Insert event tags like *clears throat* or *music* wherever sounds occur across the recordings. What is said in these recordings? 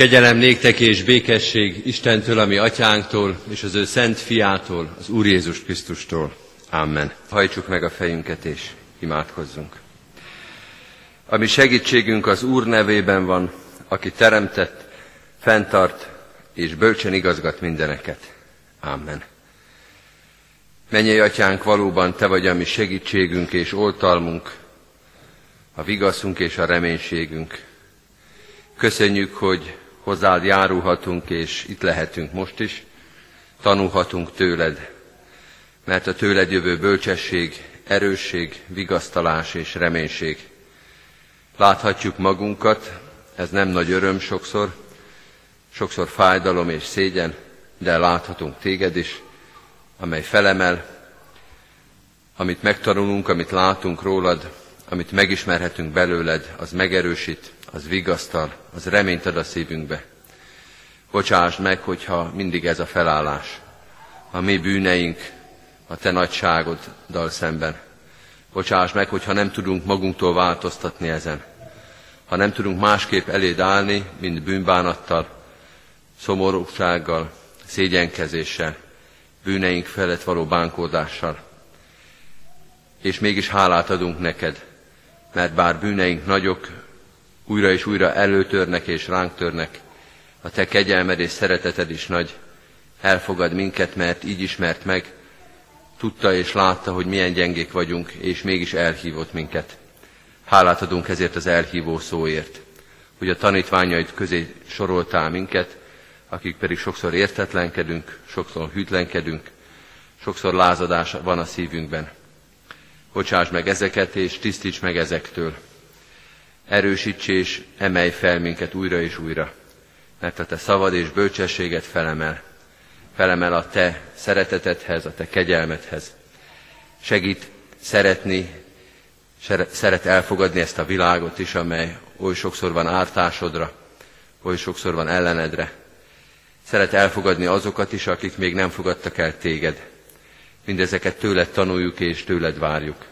Kegyelem néktek és békesség Istentől, ami atyánktól, és az ő szent fiától, az Úr Jézus Krisztustól. Amen. Hajtsuk meg a fejünket és imádkozzunk. Ami segítségünk az Úr nevében van, aki teremtett, fenntart és bölcsen igazgat mindeneket. Amen. Menjél, atyánk, valóban te vagy a mi segítségünk és oltalmunk, a vigaszunk és a reménységünk. Köszönjük, hogy hozzád járulhatunk, és itt lehetünk most is, tanulhatunk tőled, mert a tőled jövő bölcsesség, erősség, vigasztalás és reménység. Láthatjuk magunkat, ez nem nagy öröm sokszor, sokszor fájdalom és szégyen, de láthatunk téged is, amely felemel, amit megtanulunk, amit látunk rólad, amit megismerhetünk belőled, az megerősít, az vigasztal, az reményt ad a szívünkbe. Bocsáss meg, hogyha mindig ez a felállás. A mi bűneink a te nagyságoddal szemben. Bocsáss meg, hogyha nem tudunk magunktól változtatni ezen. Ha nem tudunk másképp eléd állni, mint bűnbánattal, szomorúsággal, szégyenkezéssel, bűneink felett való bánkódással. És mégis hálát adunk neked, mert bár bűneink nagyok, újra és újra előtörnek és ránk törnek, a te kegyelmed és szereteted is nagy, elfogad minket, mert így ismert meg, tudta és látta, hogy milyen gyengék vagyunk, és mégis elhívott minket. Hálát adunk ezért az elhívó szóért, hogy a tanítványaid közé soroltál minket, akik pedig sokszor értetlenkedünk, sokszor hűtlenkedünk, sokszor lázadás van a szívünkben. Bocsáss meg ezeket, és tisztíts meg ezektől. Erősíts és emelj fel minket újra és újra, mert a te szavad és bölcsességet felemel. Felemel a te szeretetedhez, a te kegyelmedhez. Segít szeretni, szeret elfogadni ezt a világot is, amely oly sokszor van ártásodra, oly sokszor van ellenedre. Szeret elfogadni azokat is, akik még nem fogadtak el téged. Mindezeket tőled tanuljuk és tőled várjuk.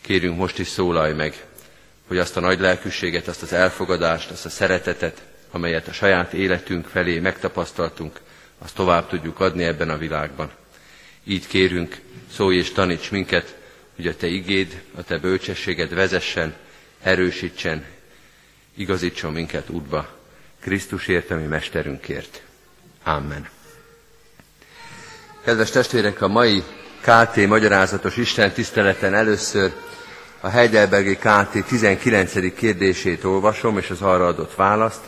Kérünk most is szólalj meg, hogy azt a nagy lelkűséget, azt az elfogadást, azt a szeretetet, amelyet a saját életünk felé megtapasztaltunk, azt tovább tudjuk adni ebben a világban. Így kérünk, szólj és taníts minket, hogy a Te igéd, a Te bölcsességed vezessen, erősítsen, igazítson minket útba. Krisztusért, ami Mesterünkért. Amen. Kedves testvérek, a mai KT magyarázatos Isten tiszteleten először a Heidelbergi KT 19. kérdését olvasom, és az arra adott választ,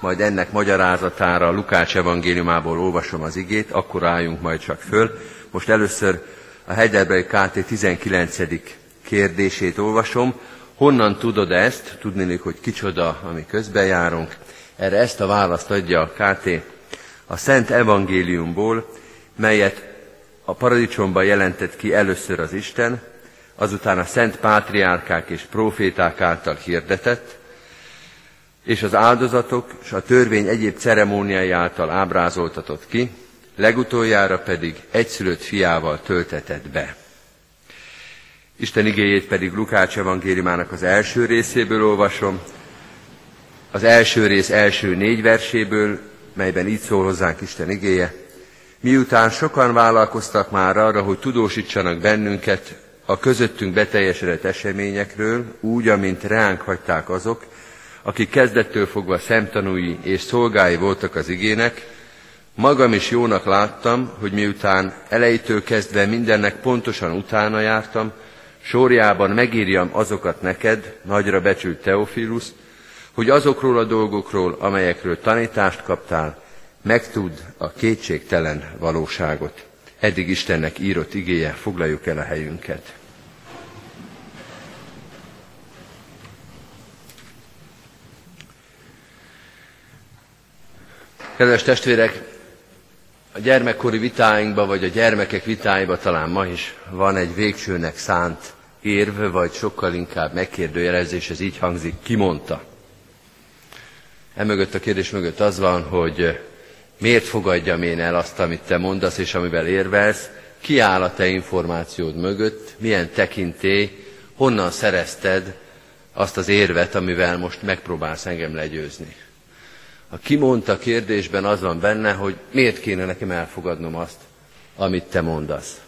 majd ennek magyarázatára Lukács evangéliumából olvasom az igét, akkor álljunk majd csak föl. Most először a Heidelbergi KT 19. kérdését olvasom. Honnan tudod ezt? Tudnélik, hogy kicsoda, ami közben járunk. Erre ezt a választ adja a KT a Szent Evangéliumból, melyet a paradicsomban jelentett ki először az Isten, azután a szent pátriárkák és proféták által hirdetett, és az áldozatok és a törvény egyéb ceremóniái által ábrázoltatott ki, legutoljára pedig egyszülött fiával töltetett be. Isten igéjét pedig Lukács evangéliumának az első részéből olvasom, az első rész első négy verséből, melyben így szól hozzánk Isten igéje. Miután sokan vállalkoztak már arra, hogy tudósítsanak bennünket a közöttünk beteljesedett eseményekről, úgy, amint ránk hagyták azok, akik kezdettől fogva szemtanúi és szolgái voltak az igének, magam is jónak láttam, hogy miután elejétől kezdve mindennek pontosan utána jártam, sorjában megírjam azokat neked, nagyra becsült Teofilus, hogy azokról a dolgokról, amelyekről tanítást kaptál, megtud a kétségtelen valóságot. Eddig Istennek írott igéje, foglaljuk el a helyünket. Kedves testvérek, a gyermekkori vitáinkban, vagy a gyermekek vitáiba talán ma is van egy végsőnek szánt érv, vagy sokkal inkább megkérdőjelezés, ez így hangzik, ki mondta. Emögött a kérdés mögött az van, hogy miért fogadjam én el azt, amit te mondasz, és amivel érvelsz, ki áll a te információd mögött, milyen tekintély, honnan szerezted azt az érvet, amivel most megpróbálsz engem legyőzni. A kimondta kérdésben az van benne, hogy miért kéne nekem elfogadnom azt, amit te mondasz.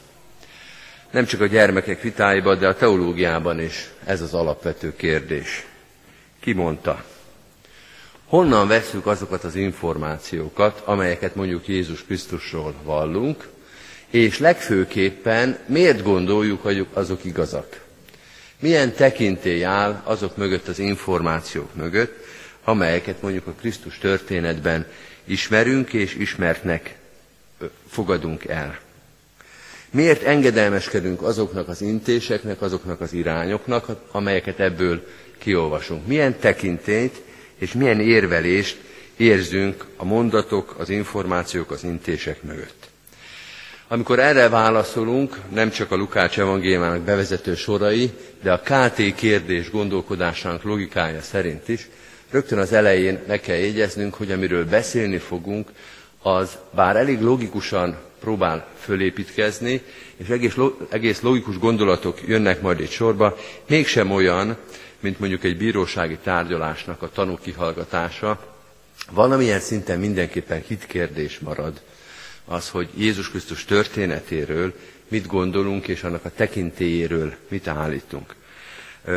Nem csak a gyermekek vitáiban, de a teológiában is ez az alapvető kérdés. Ki mondta? Honnan veszük azokat az információkat, amelyeket mondjuk Jézus Krisztusról vallunk, és legfőképpen miért gondoljuk, hogy azok igazak? Milyen tekintély áll azok mögött az információk mögött, amelyeket mondjuk a Krisztus történetben ismerünk és ismertnek fogadunk el. Miért engedelmeskedünk azoknak az intéseknek, azoknak az irányoknak, amelyeket ebből kiolvasunk? Milyen tekintélyt és milyen érvelést érzünk a mondatok, az információk, az intések mögött? Amikor erre válaszolunk, nem csak a Lukács evangéliumának bevezető sorai, de a KT kérdés gondolkodásának logikája szerint is, rögtön az elején meg kell jegyeznünk, hogy amiről beszélni fogunk, az bár elég logikusan próbál fölépítkezni, és egész, egész logikus gondolatok jönnek majd egy sorba, mégsem olyan, mint mondjuk egy bírósági tárgyalásnak a tanú kihallgatása, valamilyen szinten mindenképpen hitkérdés marad az, hogy Jézus Krisztus történetéről mit gondolunk, és annak a tekintélyéről mit állítunk.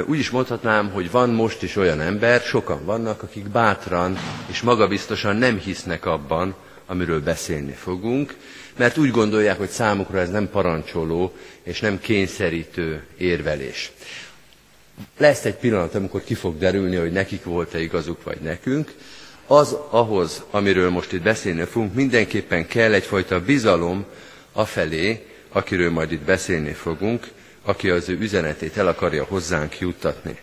Úgy is mondhatnám, hogy van most is olyan ember, sokan vannak, akik bátran és magabiztosan nem hisznek abban, amiről beszélni fogunk, mert úgy gondolják, hogy számukra ez nem parancsoló és nem kényszerítő érvelés. Lesz egy pillanat, amikor ki fog derülni, hogy nekik volt-e igazuk, vagy nekünk. Az ahhoz, amiről most itt beszélni fogunk, mindenképpen kell egyfajta bizalom afelé, akiről majd itt beszélni fogunk, aki az ő üzenetét el akarja hozzánk juttatni.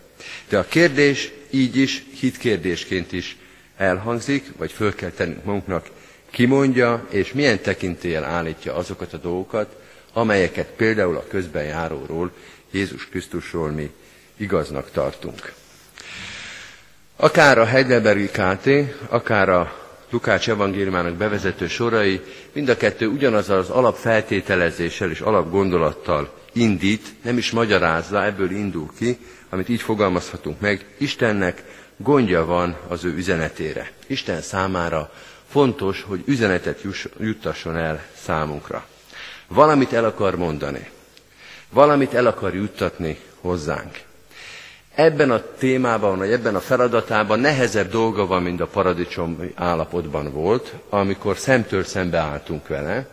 De a kérdés így is, hitkérdésként is elhangzik, vagy föl kell tennünk magunknak, ki mondja, és milyen tekintéllyel állítja azokat a dolgokat, amelyeket például a közbenjáróról, Jézus Krisztusról mi igaznak tartunk. Akár a Heidelbergi KT, akár a Lukács evangéliumának bevezető sorai, mind a kettő ugyanaz az alapfeltételezéssel és alapgondolattal indít, nem is magyarázza, ebből indul ki, amit így fogalmazhatunk meg, Istennek gondja van az ő üzenetére. Isten számára fontos, hogy üzenetet juttasson el számunkra. Valamit el akar mondani. Valamit el akar juttatni hozzánk. Ebben a témában, vagy ebben a feladatában nehezebb dolga van, mint a paradicsom állapotban volt, amikor szemtől szembe álltunk vele,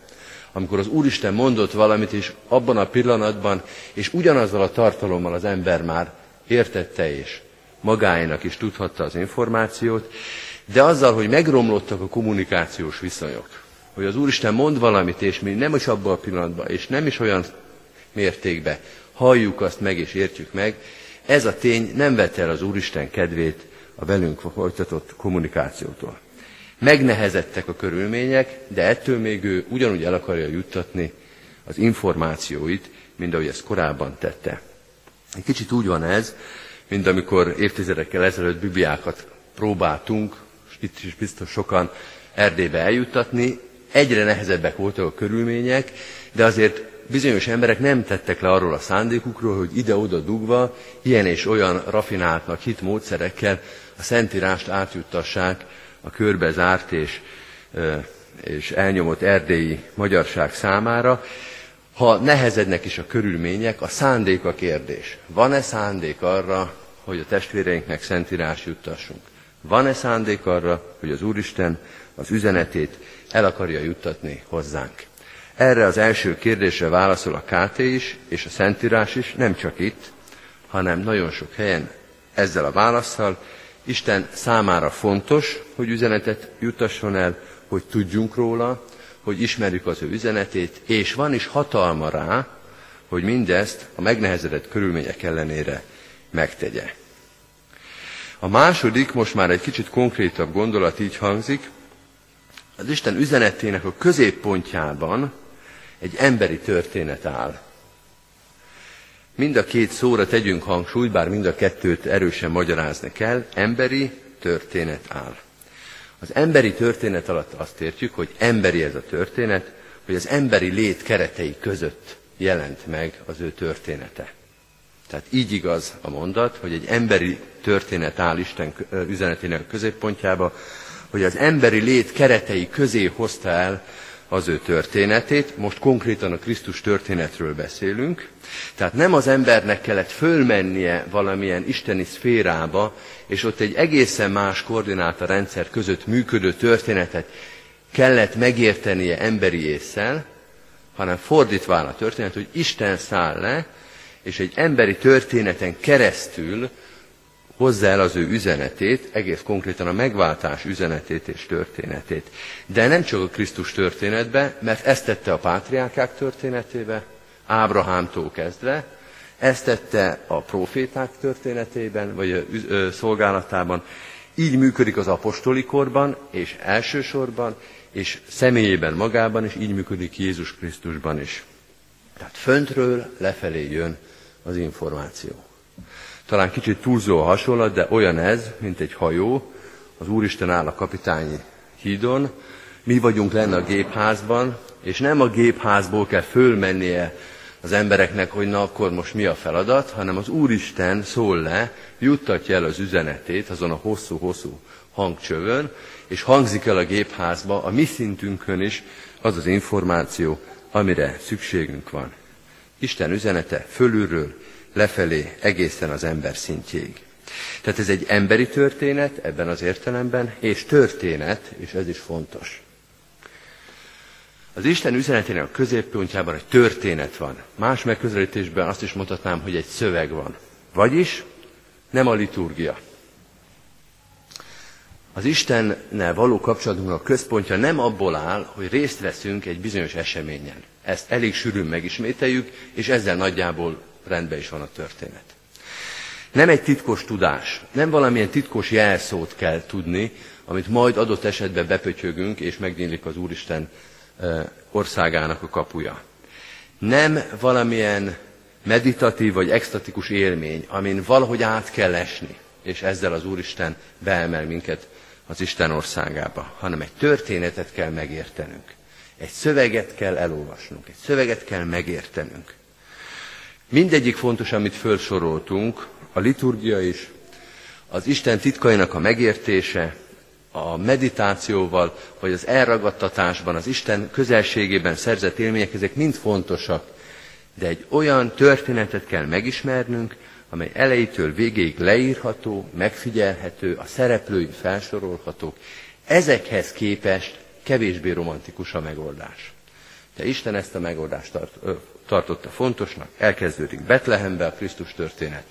amikor az Úristen mondott valamit, és abban a pillanatban, és ugyanazzal a tartalommal az ember már értette és magáénak is tudhatta az információt, de azzal, hogy megromlottak a kommunikációs viszonyok, hogy az Úristen mond valamit, és mi nem is abban a pillanatban, és nem is olyan mértékben halljuk azt meg és értjük meg, ez a tény nem vette el az Úristen kedvét a velünk folytatott kommunikációtól. Megnehezettek a körülmények, de ettől még ő ugyanúgy el akarja juttatni az információit, mint ahogy ezt korábban tette. Egy kicsit úgy van ez, mint amikor évtizedekkel ezelőtt bibliákat próbáltunk, és itt is biztos sokan Erdélybe eljuttatni, egyre nehezebbek voltak a körülmények, de azért bizonyos emberek nem tettek le arról a szándékukról, hogy ide-oda dugva, ilyen és olyan rafináltnak hit módszerekkel a Szentírást átjuttassák a körbe zárt és, és elnyomott erdélyi magyarság számára. Ha nehezednek is a körülmények, a szándék a kérdés. Van-e szándék arra, hogy a testvéreinknek szentírás juttassunk? Van-e szándék arra, hogy az Úristen az üzenetét el akarja juttatni hozzánk? Erre az első kérdésre válaszol a KT is, és a Szentírás is, nem csak itt, hanem nagyon sok helyen ezzel a válaszsal. Isten számára fontos, hogy üzenetet jutasson el, hogy tudjunk róla, hogy ismerjük az ő üzenetét, és van is hatalma rá, hogy mindezt a megnehezedett körülmények ellenére megtegye. A második, most már egy kicsit konkrétabb gondolat így hangzik, az Isten üzenetének a középpontjában egy emberi történet áll. Mind a két szóra tegyünk hangsúlyt, bár mind a kettőt erősen magyarázni kell, emberi történet áll. Az emberi történet alatt azt értjük, hogy emberi ez a történet, hogy az emberi lét keretei között jelent meg az ő története. Tehát így igaz a mondat, hogy egy emberi történet áll Isten üzenetének középpontjába, hogy az emberi lét keretei közé hozta el az ő történetét, most konkrétan a Krisztus történetről beszélünk, tehát nem az embernek kellett fölmennie valamilyen isteni szférába, és ott egy egészen más koordináta rendszer között működő történetet kellett megértenie emberi észsel, hanem fordítva a történet, hogy Isten száll le, és egy emberi történeten keresztül hozza el az ő üzenetét, egész konkrétan a megváltás üzenetét és történetét. De nem csak a Krisztus történetbe, mert ezt tette a pátriákák történetébe, Ábrahámtól kezdve, ezt tette a proféták történetében, vagy a szolgálatában, így működik az apostoli korban, és elsősorban, és személyében magában, és így működik Jézus Krisztusban is. Tehát föntről lefelé jön az információ. Talán kicsit túlzó a hasonlat, de olyan ez, mint egy hajó, az Úristen áll a kapitányi hídon, mi vagyunk lenne a gépházban, és nem a gépházból kell fölmennie az embereknek, hogy na akkor most mi a feladat, hanem az Úristen szól le, juttatja el az üzenetét azon a hosszú-hosszú hangcsövön, és hangzik el a gépházba a mi szintünkön is az az információ, amire szükségünk van. Isten üzenete fölülről lefelé egészen az ember szintjéig. Tehát ez egy emberi történet ebben az értelemben, és történet, és ez is fontos. Az Isten üzenetének a középpontjában egy történet van. Más megközelítésben azt is mondhatnám, hogy egy szöveg van. Vagyis nem a liturgia. Az Istennel való kapcsolatunknak a központja nem abból áll, hogy részt veszünk egy bizonyos eseményen. Ezt elég sűrűn megismételjük, és ezzel nagyjából rendben is van a történet. Nem egy titkos tudás, nem valamilyen titkos jelszót kell tudni, amit majd adott esetben bepötyögünk, és megnyílik az Úristen országának a kapuja. Nem valamilyen meditatív vagy extatikus élmény, amin valahogy át kell esni, és ezzel az Úristen beemel minket az Isten országába, hanem egy történetet kell megértenünk. Egy szöveget kell elolvasnunk, egy szöveget kell megértenünk. Mindegyik fontos, amit felsoroltunk, a liturgia is, az Isten titkainak a megértése, a meditációval, vagy az elragadtatásban, az Isten közelségében szerzett élmények, ezek mind fontosak. De egy olyan történetet kell megismernünk, amely elejétől végéig leírható, megfigyelhető, a szereplői felsorolhatók. Ezekhez képest kevésbé romantikus a megoldás. De Isten ezt a megoldást tart, ö, tartotta fontosnak, elkezdődik Betlehembe a Krisztus történet,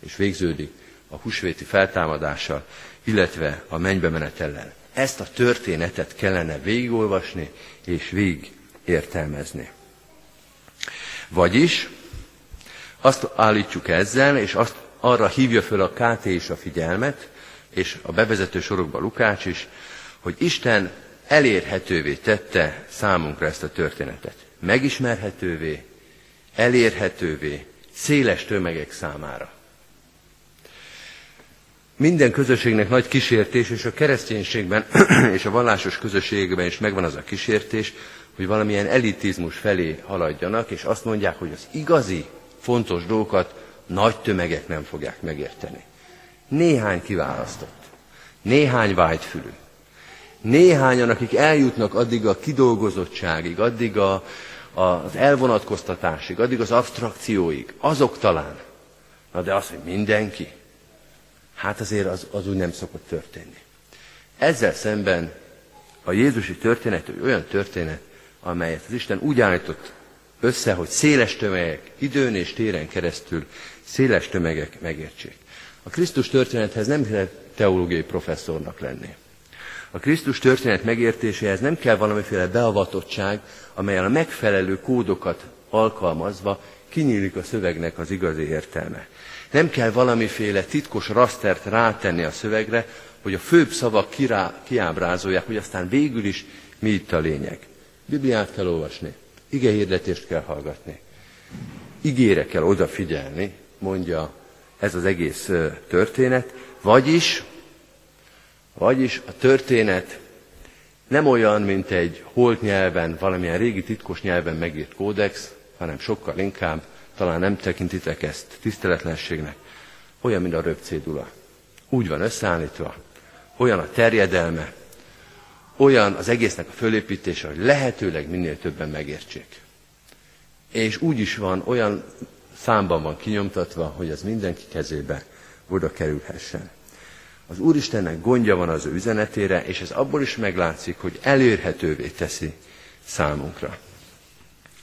és végződik a husvéti feltámadással, illetve a mennybe menetellel. Ezt a történetet kellene végigolvasni és végig értelmezni. Vagyis azt állítjuk ezzel, és azt arra hívja föl a KT is a figyelmet, és a bevezető sorokban Lukács is, hogy Isten elérhetővé tette számunkra ezt a történetet. Megismerhetővé, elérhetővé, széles tömegek számára. Minden közösségnek nagy kísértés, és a kereszténységben *clears throat* és a vallásos közösségben is megvan az a kísértés, hogy valamilyen elitizmus felé haladjanak, és azt mondják, hogy az igazi, fontos dolgokat nagy tömegek nem fogják megérteni. Néhány kiválasztott, néhány vágyfülű, néhányan, akik eljutnak addig a kidolgozottságig, addig a, az elvonatkoztatásig, addig az abstrakcióig, azok talán. Na de az, hogy mindenki, hát azért az, az úgy nem szokott történni. Ezzel szemben a Jézusi történet hogy olyan történet, amelyet az Isten úgy állított össze, hogy széles tömegek, időn és téren keresztül széles tömegek megértsék. A Krisztus történethez nem kell teológiai professzornak lenni. A Krisztus történet megértéséhez nem kell valamiféle beavatottság, amelyel a megfelelő kódokat alkalmazva kinyílik a szövegnek az igazi értelme. Nem kell valamiféle titkos rasztert rátenni a szövegre, hogy a főbb szavak kirá, kiábrázolják, hogy aztán végül is mi itt a lényeg. Bibliát kell olvasni, ige hirdetést kell hallgatni, igére kell odafigyelni, mondja ez az egész történet, vagyis vagyis a történet nem olyan, mint egy holt nyelven, valamilyen régi titkos nyelven megírt kódex, hanem sokkal inkább, talán nem tekintitek ezt tiszteletlenségnek, olyan, mint a röpcédula. Úgy van összeállítva, olyan a terjedelme, olyan az egésznek a fölépítése, hogy lehetőleg minél többen megértsék. És úgy is van, olyan számban van kinyomtatva, hogy az mindenki kezébe oda kerülhessen. Az Úristennek gondja van az ő üzenetére, és ez abból is meglátszik, hogy elérhetővé teszi számunkra.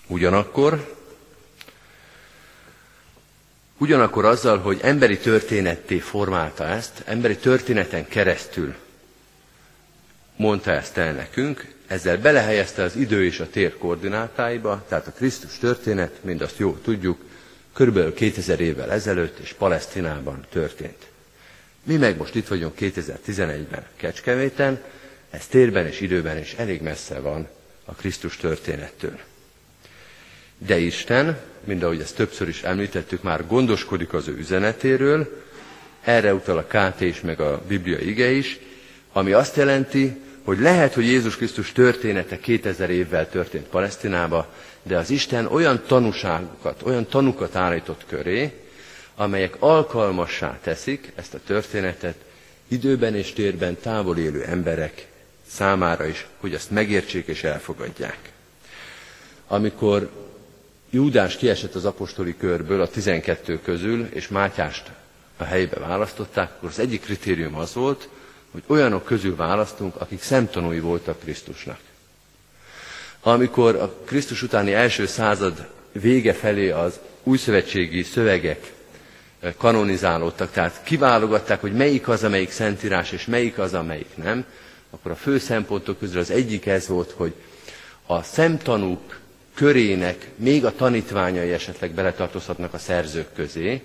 Ugyanakkor, ugyanakkor azzal, hogy emberi történetté formálta ezt, emberi történeten keresztül mondta ezt el nekünk, ezzel belehelyezte az idő és a tér koordinátáiba, tehát a Krisztus történet, mind azt jó tudjuk, körülbelül 2000 évvel ezelőtt és Palesztinában történt. Mi meg most itt vagyunk 2011-ben Kecskeméten, ez térben és időben is elég messze van a Krisztus történettől. De Isten, mind ahogy ezt többször is említettük, már gondoskodik az ő üzenetéről, erre utal a KT is, meg a Biblia ige is, ami azt jelenti, hogy lehet, hogy Jézus Krisztus története 2000 évvel történt Palesztinába, de az Isten olyan tanúságokat, olyan tanukat állított köré, amelyek alkalmassá teszik ezt a történetet időben és térben távol élő emberek számára is, hogy azt megértsék és elfogadják. Amikor Júdás kiesett az apostoli körből a 12 közül, és Mátyást a helybe választották, akkor az egyik kritérium az volt, hogy olyanok közül választunk, akik szemtanúi voltak Krisztusnak. Amikor a Krisztus utáni első század vége felé az újszövetségi szövegek kanonizálódtak, tehát kiválogatták, hogy melyik az, amelyik szentírás, és melyik az, amelyik nem, akkor a fő szempontok közül az egyik ez volt, hogy a szemtanúk körének még a tanítványai esetleg beletartozhatnak a szerzők közé,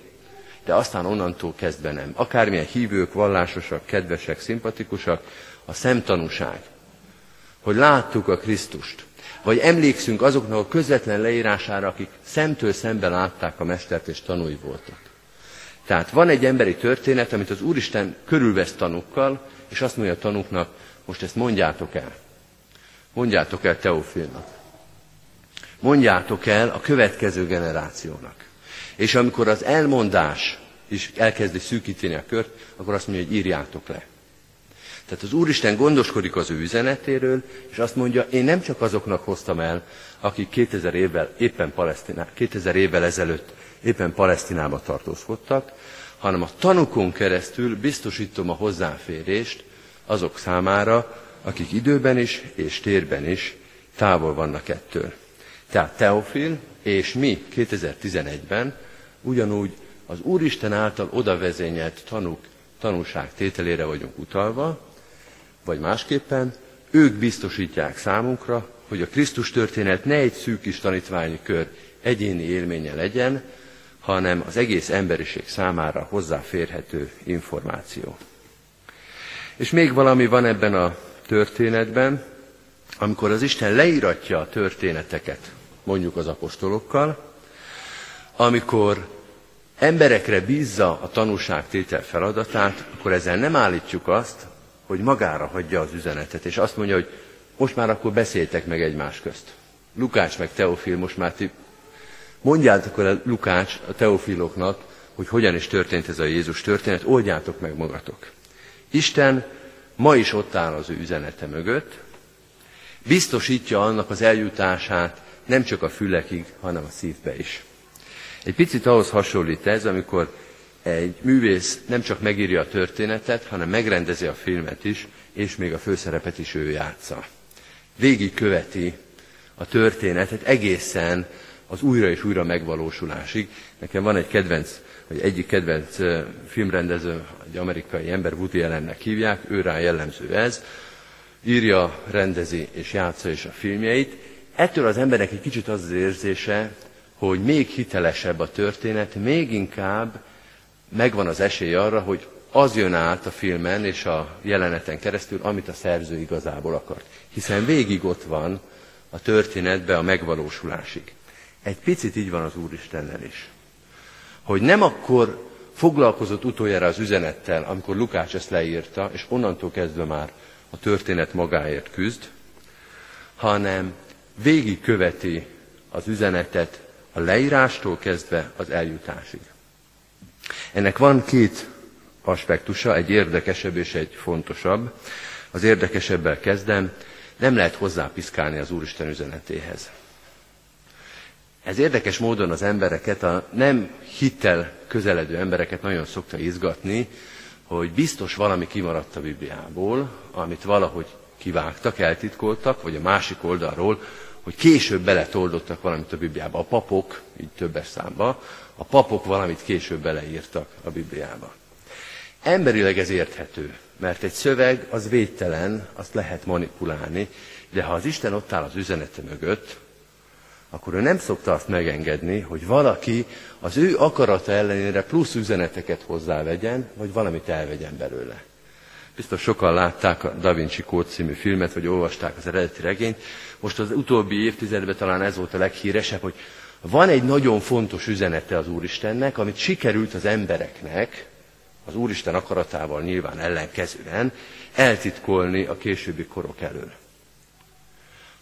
de aztán onnantól kezdve nem. Akármilyen hívők, vallásosak, kedvesek, szimpatikusak, a szemtanúság, hogy láttuk a Krisztust, vagy emlékszünk azoknak a közvetlen leírására, akik szemtől szemben látták a Mestert és tanúi voltak. Tehát van egy emberi történet, amit az Úristen körülvesz tanúkkal, és azt mondja a tanúknak, most ezt mondjátok el. Mondjátok el Teofilnak. Mondjátok el a következő generációnak. És amikor az elmondás is elkezdi szűkíteni a kört, akkor azt mondja, hogy írjátok le. Tehát az Úristen gondoskodik az ő üzenetéről, és azt mondja, én nem csak azoknak hoztam el, akik 2000 évvel, éppen Palesztiná, 2000 évvel ezelőtt éppen Palesztinába tartózkodtak, hanem a tanukon keresztül biztosítom a hozzáférést azok számára, akik időben is és térben is távol vannak ettől. Tehát Teofil és mi 2011-ben ugyanúgy az Úristen által odavezényelt tanúk tanúság tételére vagyunk utalva, vagy másképpen ők biztosítják számunkra, hogy a Krisztus történet ne egy szűk kis tanítványi kör egyéni élménye legyen, hanem az egész emberiség számára hozzáférhető információ. És még valami van ebben a történetben, amikor az Isten leíratja a történeteket, mondjuk az apostolokkal, amikor emberekre bízza a tanúságtétel feladatát, akkor ezzel nem állítjuk azt, hogy magára hagyja az üzenetet, és azt mondja, hogy most már akkor beszéltek meg egymás közt. Lukács meg Teofil, most már ti mondjátok el Lukács a teofiloknak, hogy hogyan is történt ez a Jézus történet, oldjátok meg magatok. Isten ma is ott áll az ő üzenete mögött, biztosítja annak az eljutását nem csak a fülekig, hanem a szívbe is. Egy picit ahhoz hasonlít ez, amikor egy művész nem csak megírja a történetet, hanem megrendezi a filmet is, és még a főszerepet is ő játsza. Végig követi a történetet egészen az újra és újra megvalósulásig. Nekem van egy kedvenc, vagy egyik kedvenc filmrendező, egy amerikai ember, Woody Allennek hívják, ő rá jellemző ez. Írja, rendezi és játsza is a filmjeit. Ettől az embernek egy kicsit az az érzése, hogy még hitelesebb a történet, még inkább megvan az esély arra, hogy az jön át a filmen és a jeleneten keresztül, amit a szerző igazából akart. Hiszen végig ott van a történetbe a megvalósulásig. Egy picit így van az Úristennel is. Hogy nem akkor foglalkozott utoljára az üzenettel, amikor Lukács ezt leírta, és onnantól kezdve már a történet magáért küzd, hanem végig követi az üzenetet a leírástól kezdve az eljutásig. Ennek van két aspektusa, egy érdekesebb és egy fontosabb. Az érdekesebbel kezdem, nem lehet hozzápiszkálni az Úristen üzenetéhez. Ez érdekes módon az embereket, a nem hittel közeledő embereket nagyon szokta izgatni, hogy biztos valami kimaradt a Bibliából, amit valahogy kivágtak, eltitkoltak, vagy a másik oldalról, hogy később beletoldottak valamit a Bibliába. A papok, így többes számba, a papok valamit később beleírtak a Bibliába. Emberileg ez érthető, mert egy szöveg az védtelen, azt lehet manipulálni, de ha az Isten ott áll az üzenete mögött, akkor ő nem szokta azt megengedni, hogy valaki az ő akarata ellenére plusz üzeneteket hozzávegyen, vagy valamit elvegyen belőle. Biztos sokan látták a Da Vinci Kód című filmet, vagy olvasták az eredeti regényt. Most az utóbbi évtizedben talán ez volt a leghíresebb, hogy van egy nagyon fontos üzenete az Úristennek, amit sikerült az embereknek, az Úristen akaratával nyilván ellenkezően, eltitkolni a későbbi korok elől.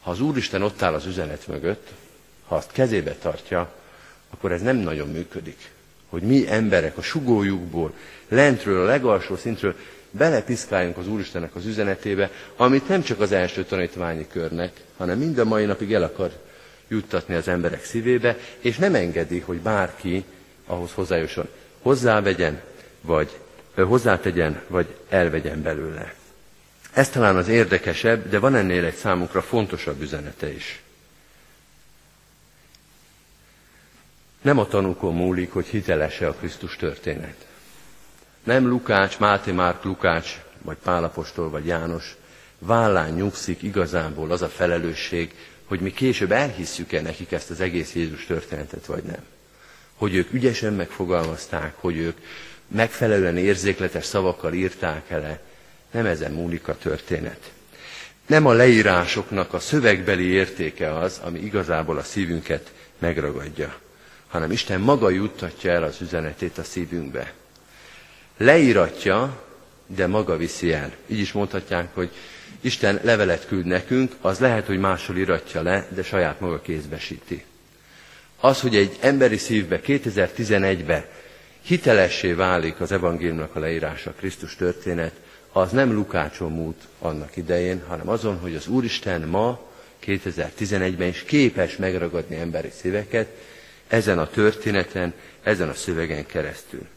Ha az Úristen ott áll az üzenet mögött, ha azt kezébe tartja, akkor ez nem nagyon működik. Hogy mi emberek a sugójukból, lentről, a legalsó szintről belepiszkáljunk az Úristennek az üzenetébe, amit nem csak az első tanítványi körnek, hanem mind a mai napig el akar juttatni az emberek szívébe, és nem engedi, hogy bárki ahhoz hozzájusson. Hozzávegyen, vagy hozzátegyen, vagy elvegyen belőle. Ez talán az érdekesebb, de van ennél egy számunkra fontosabb üzenete is. Nem a tanúkon múlik, hogy hitelese a Krisztus történet. Nem Lukács, Máté Márk Lukács, vagy Pálapostól, vagy János vállán nyugszik igazából az a felelősség, hogy mi később elhisszük-e nekik ezt az egész Jézus történetet, vagy nem. Hogy ők ügyesen megfogalmazták, hogy ők megfelelően érzékletes szavakkal írták ele, nem ezen múlik a történet. Nem a leírásoknak a szövegbeli értéke az, ami igazából a szívünket megragadja, hanem Isten maga juttatja el az üzenetét a szívünkbe. Leíratja, de maga viszi el. Így is mondhatják, hogy Isten levelet küld nekünk, az lehet, hogy máshol iratja le, de saját maga kézbesíti. Az, hogy egy emberi szívbe 2011-ben hitelessé válik az evangéliumnak a leírása, Krisztus történet, az nem Lukácson múlt annak idején, hanem azon, hogy az Úristen ma, 2011-ben is képes megragadni emberi szíveket ezen a történeten, ezen a szövegen keresztül.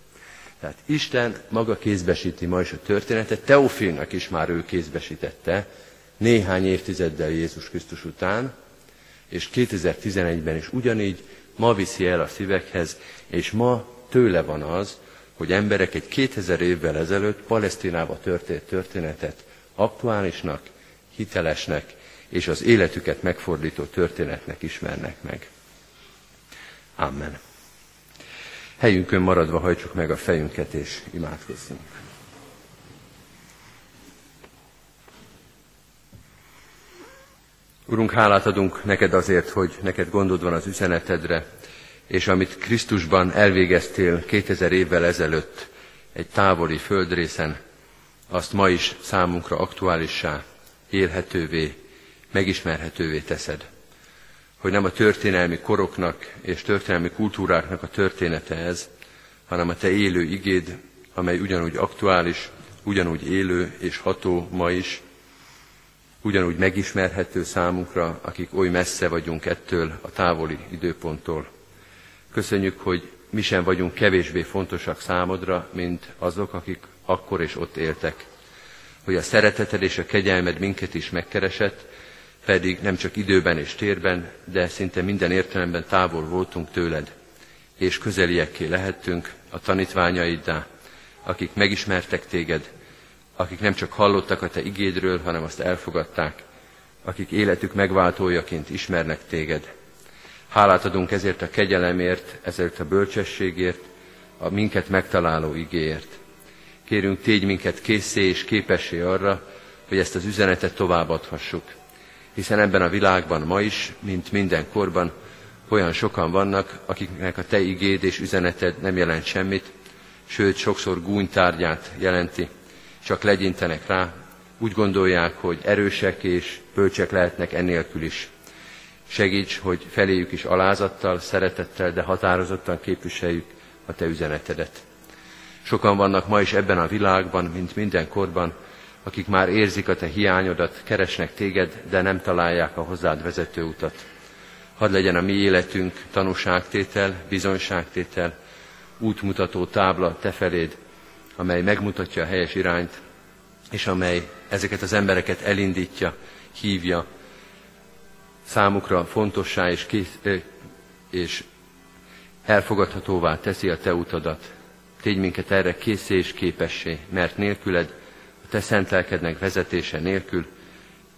Tehát Isten maga kézbesíti ma is a történetet, Teofilnak is már ő kézbesítette, néhány évtizeddel Jézus Krisztus után, és 2011-ben is ugyanígy ma viszi el a szívekhez, és ma tőle van az, hogy emberek egy 2000 évvel ezelőtt Palesztinába történt történetet aktuálisnak, hitelesnek és az életüket megfordító történetnek ismernek meg. Amen. Helyünkön maradva hajtsuk meg a fejünket és imádkozzunk. Urunk, hálát adunk neked azért, hogy neked gondod van az üzenetedre, és amit Krisztusban elvégeztél 2000 évvel ezelőtt egy távoli földrészen, azt ma is számunkra aktuálissá, élhetővé, megismerhetővé teszed. Hogy nem a történelmi koroknak és történelmi kultúráknak a története ez, hanem a te élő igéd, amely ugyanúgy aktuális, ugyanúgy élő és ható ma is, ugyanúgy megismerhető számunkra, akik oly messze vagyunk ettől a távoli időponttól. Köszönjük, hogy mi sem vagyunk kevésbé fontosak számodra, mint azok, akik akkor és ott éltek. Hogy a szereteted és a kegyelmed minket is megkeresett, pedig nem csak időben és térben, de szinte minden értelemben távol voltunk tőled, és közeliekké lehettünk a tanítványaiddá, akik megismertek téged, akik nem csak hallottak a te igédről, hanem azt elfogadták, akik életük megváltójaként ismernek téged. Hálát adunk ezért a kegyelemért, ezért a bölcsességért, a minket megtaláló igéért. Kérünk, tégy minket készé és képessé arra, hogy ezt az üzenetet továbbadhassuk. Hiszen ebben a világban ma is, mint mindenkorban, olyan sokan vannak, akiknek a te igéd és üzeneted nem jelent semmit, sőt sokszor gúnytárgyát jelenti, csak legyintenek rá, úgy gondolják, hogy erősek és bölcsek lehetnek ennélkül is. Segíts, hogy feléjük is alázattal, szeretettel, de határozottan képviseljük a Te üzenetedet. Sokan vannak ma is ebben a világban, mint mindenkorban, akik már érzik a te hiányodat, keresnek téged, de nem találják a hozzád vezető utat. Hadd legyen a mi életünk tanúságtétel, bizonyságtétel, útmutató tábla te feléd, amely megmutatja a helyes irányt, és amely ezeket az embereket elindítja, hívja, számukra fontossá és, kész, és elfogadhatóvá teszi a te utadat. Tégy minket erre készé és képessé, mert nélküled, te szent lelkednek vezetése nélkül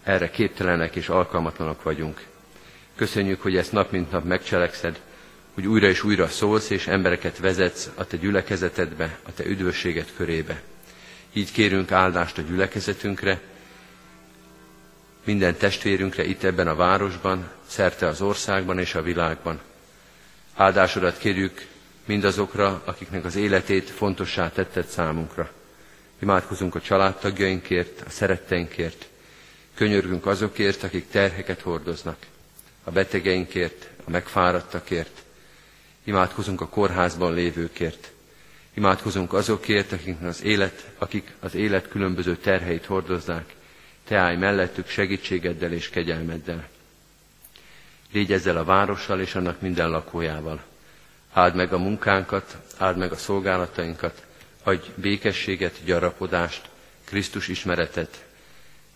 erre képtelenek és alkalmatlanok vagyunk. Köszönjük, hogy ezt nap mint nap megcselekszed, hogy újra és újra szólsz és embereket vezetsz a te gyülekezetedbe, a te üdvösséget körébe. Így kérünk áldást a gyülekezetünkre, minden testvérünkre itt ebben a városban, szerte az országban és a világban. Áldásodat kérjük mindazokra, akiknek az életét fontossá tetted számunkra. Imádkozunk a családtagjainkért, a szeretteinkért, könyörgünk azokért, akik terheket hordoznak, a betegeinkért, a megfáradtakért, imádkozunk a kórházban lévőkért, imádkozunk azokért, akik az élet, akik az élet különböző terheit hordozzák, te állj mellettük segítségeddel és kegyelmeddel. Légy ezzel a várossal és annak minden lakójával. Áld meg a munkánkat, áld meg a szolgálatainkat, adj békességet, gyarapodást, Krisztus ismeretet,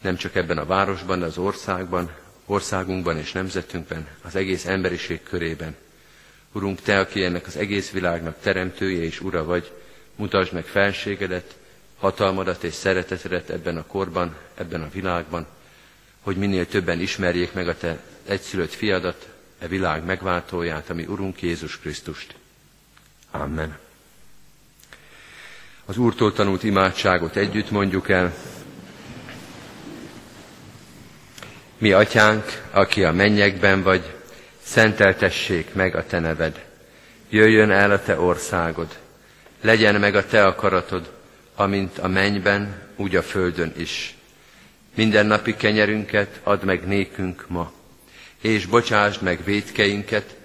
nem csak ebben a városban, de az országban, országunkban és nemzetünkben, az egész emberiség körében. Urunk, Te, aki ennek az egész világnak teremtője és ura vagy, mutasd meg felségedet, hatalmadat és szeretetedet ebben a korban, ebben a világban, hogy minél többen ismerjék meg a Te egyszülött fiadat, e világ megváltóját, ami Urunk Jézus Krisztust. Amen. Az Úrtól tanult imádságot együtt mondjuk el. Mi atyánk, aki a mennyekben vagy, szenteltessék meg a te neved. Jöjjön el a te országod. Legyen meg a te akaratod, amint a mennyben, úgy a földön is. Minden napi kenyerünket add meg nékünk ma, és bocsásd meg védkeinket,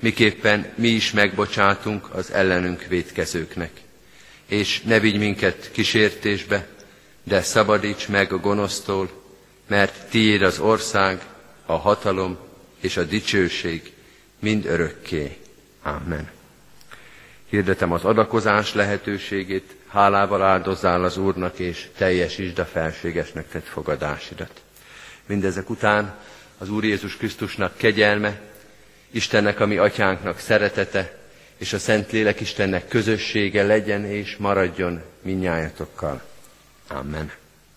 miképpen mi is megbocsátunk az ellenünk védkezőknek. És ne vigy minket kísértésbe, de szabadíts meg a gonosztól, mert tiéd az ország, a hatalom és a dicsőség mind örökké. Amen. Hirdetem az adakozás lehetőségét, hálával áldozzál az Úrnak, és teljesítsd a felségesnek tett fogadásidat. Mindezek után az Úr Jézus Krisztusnak kegyelme, Istennek, ami atyánknak szeretete, és a Szentlélek Istennek közössége legyen és maradjon minnyájatokkal. Amen.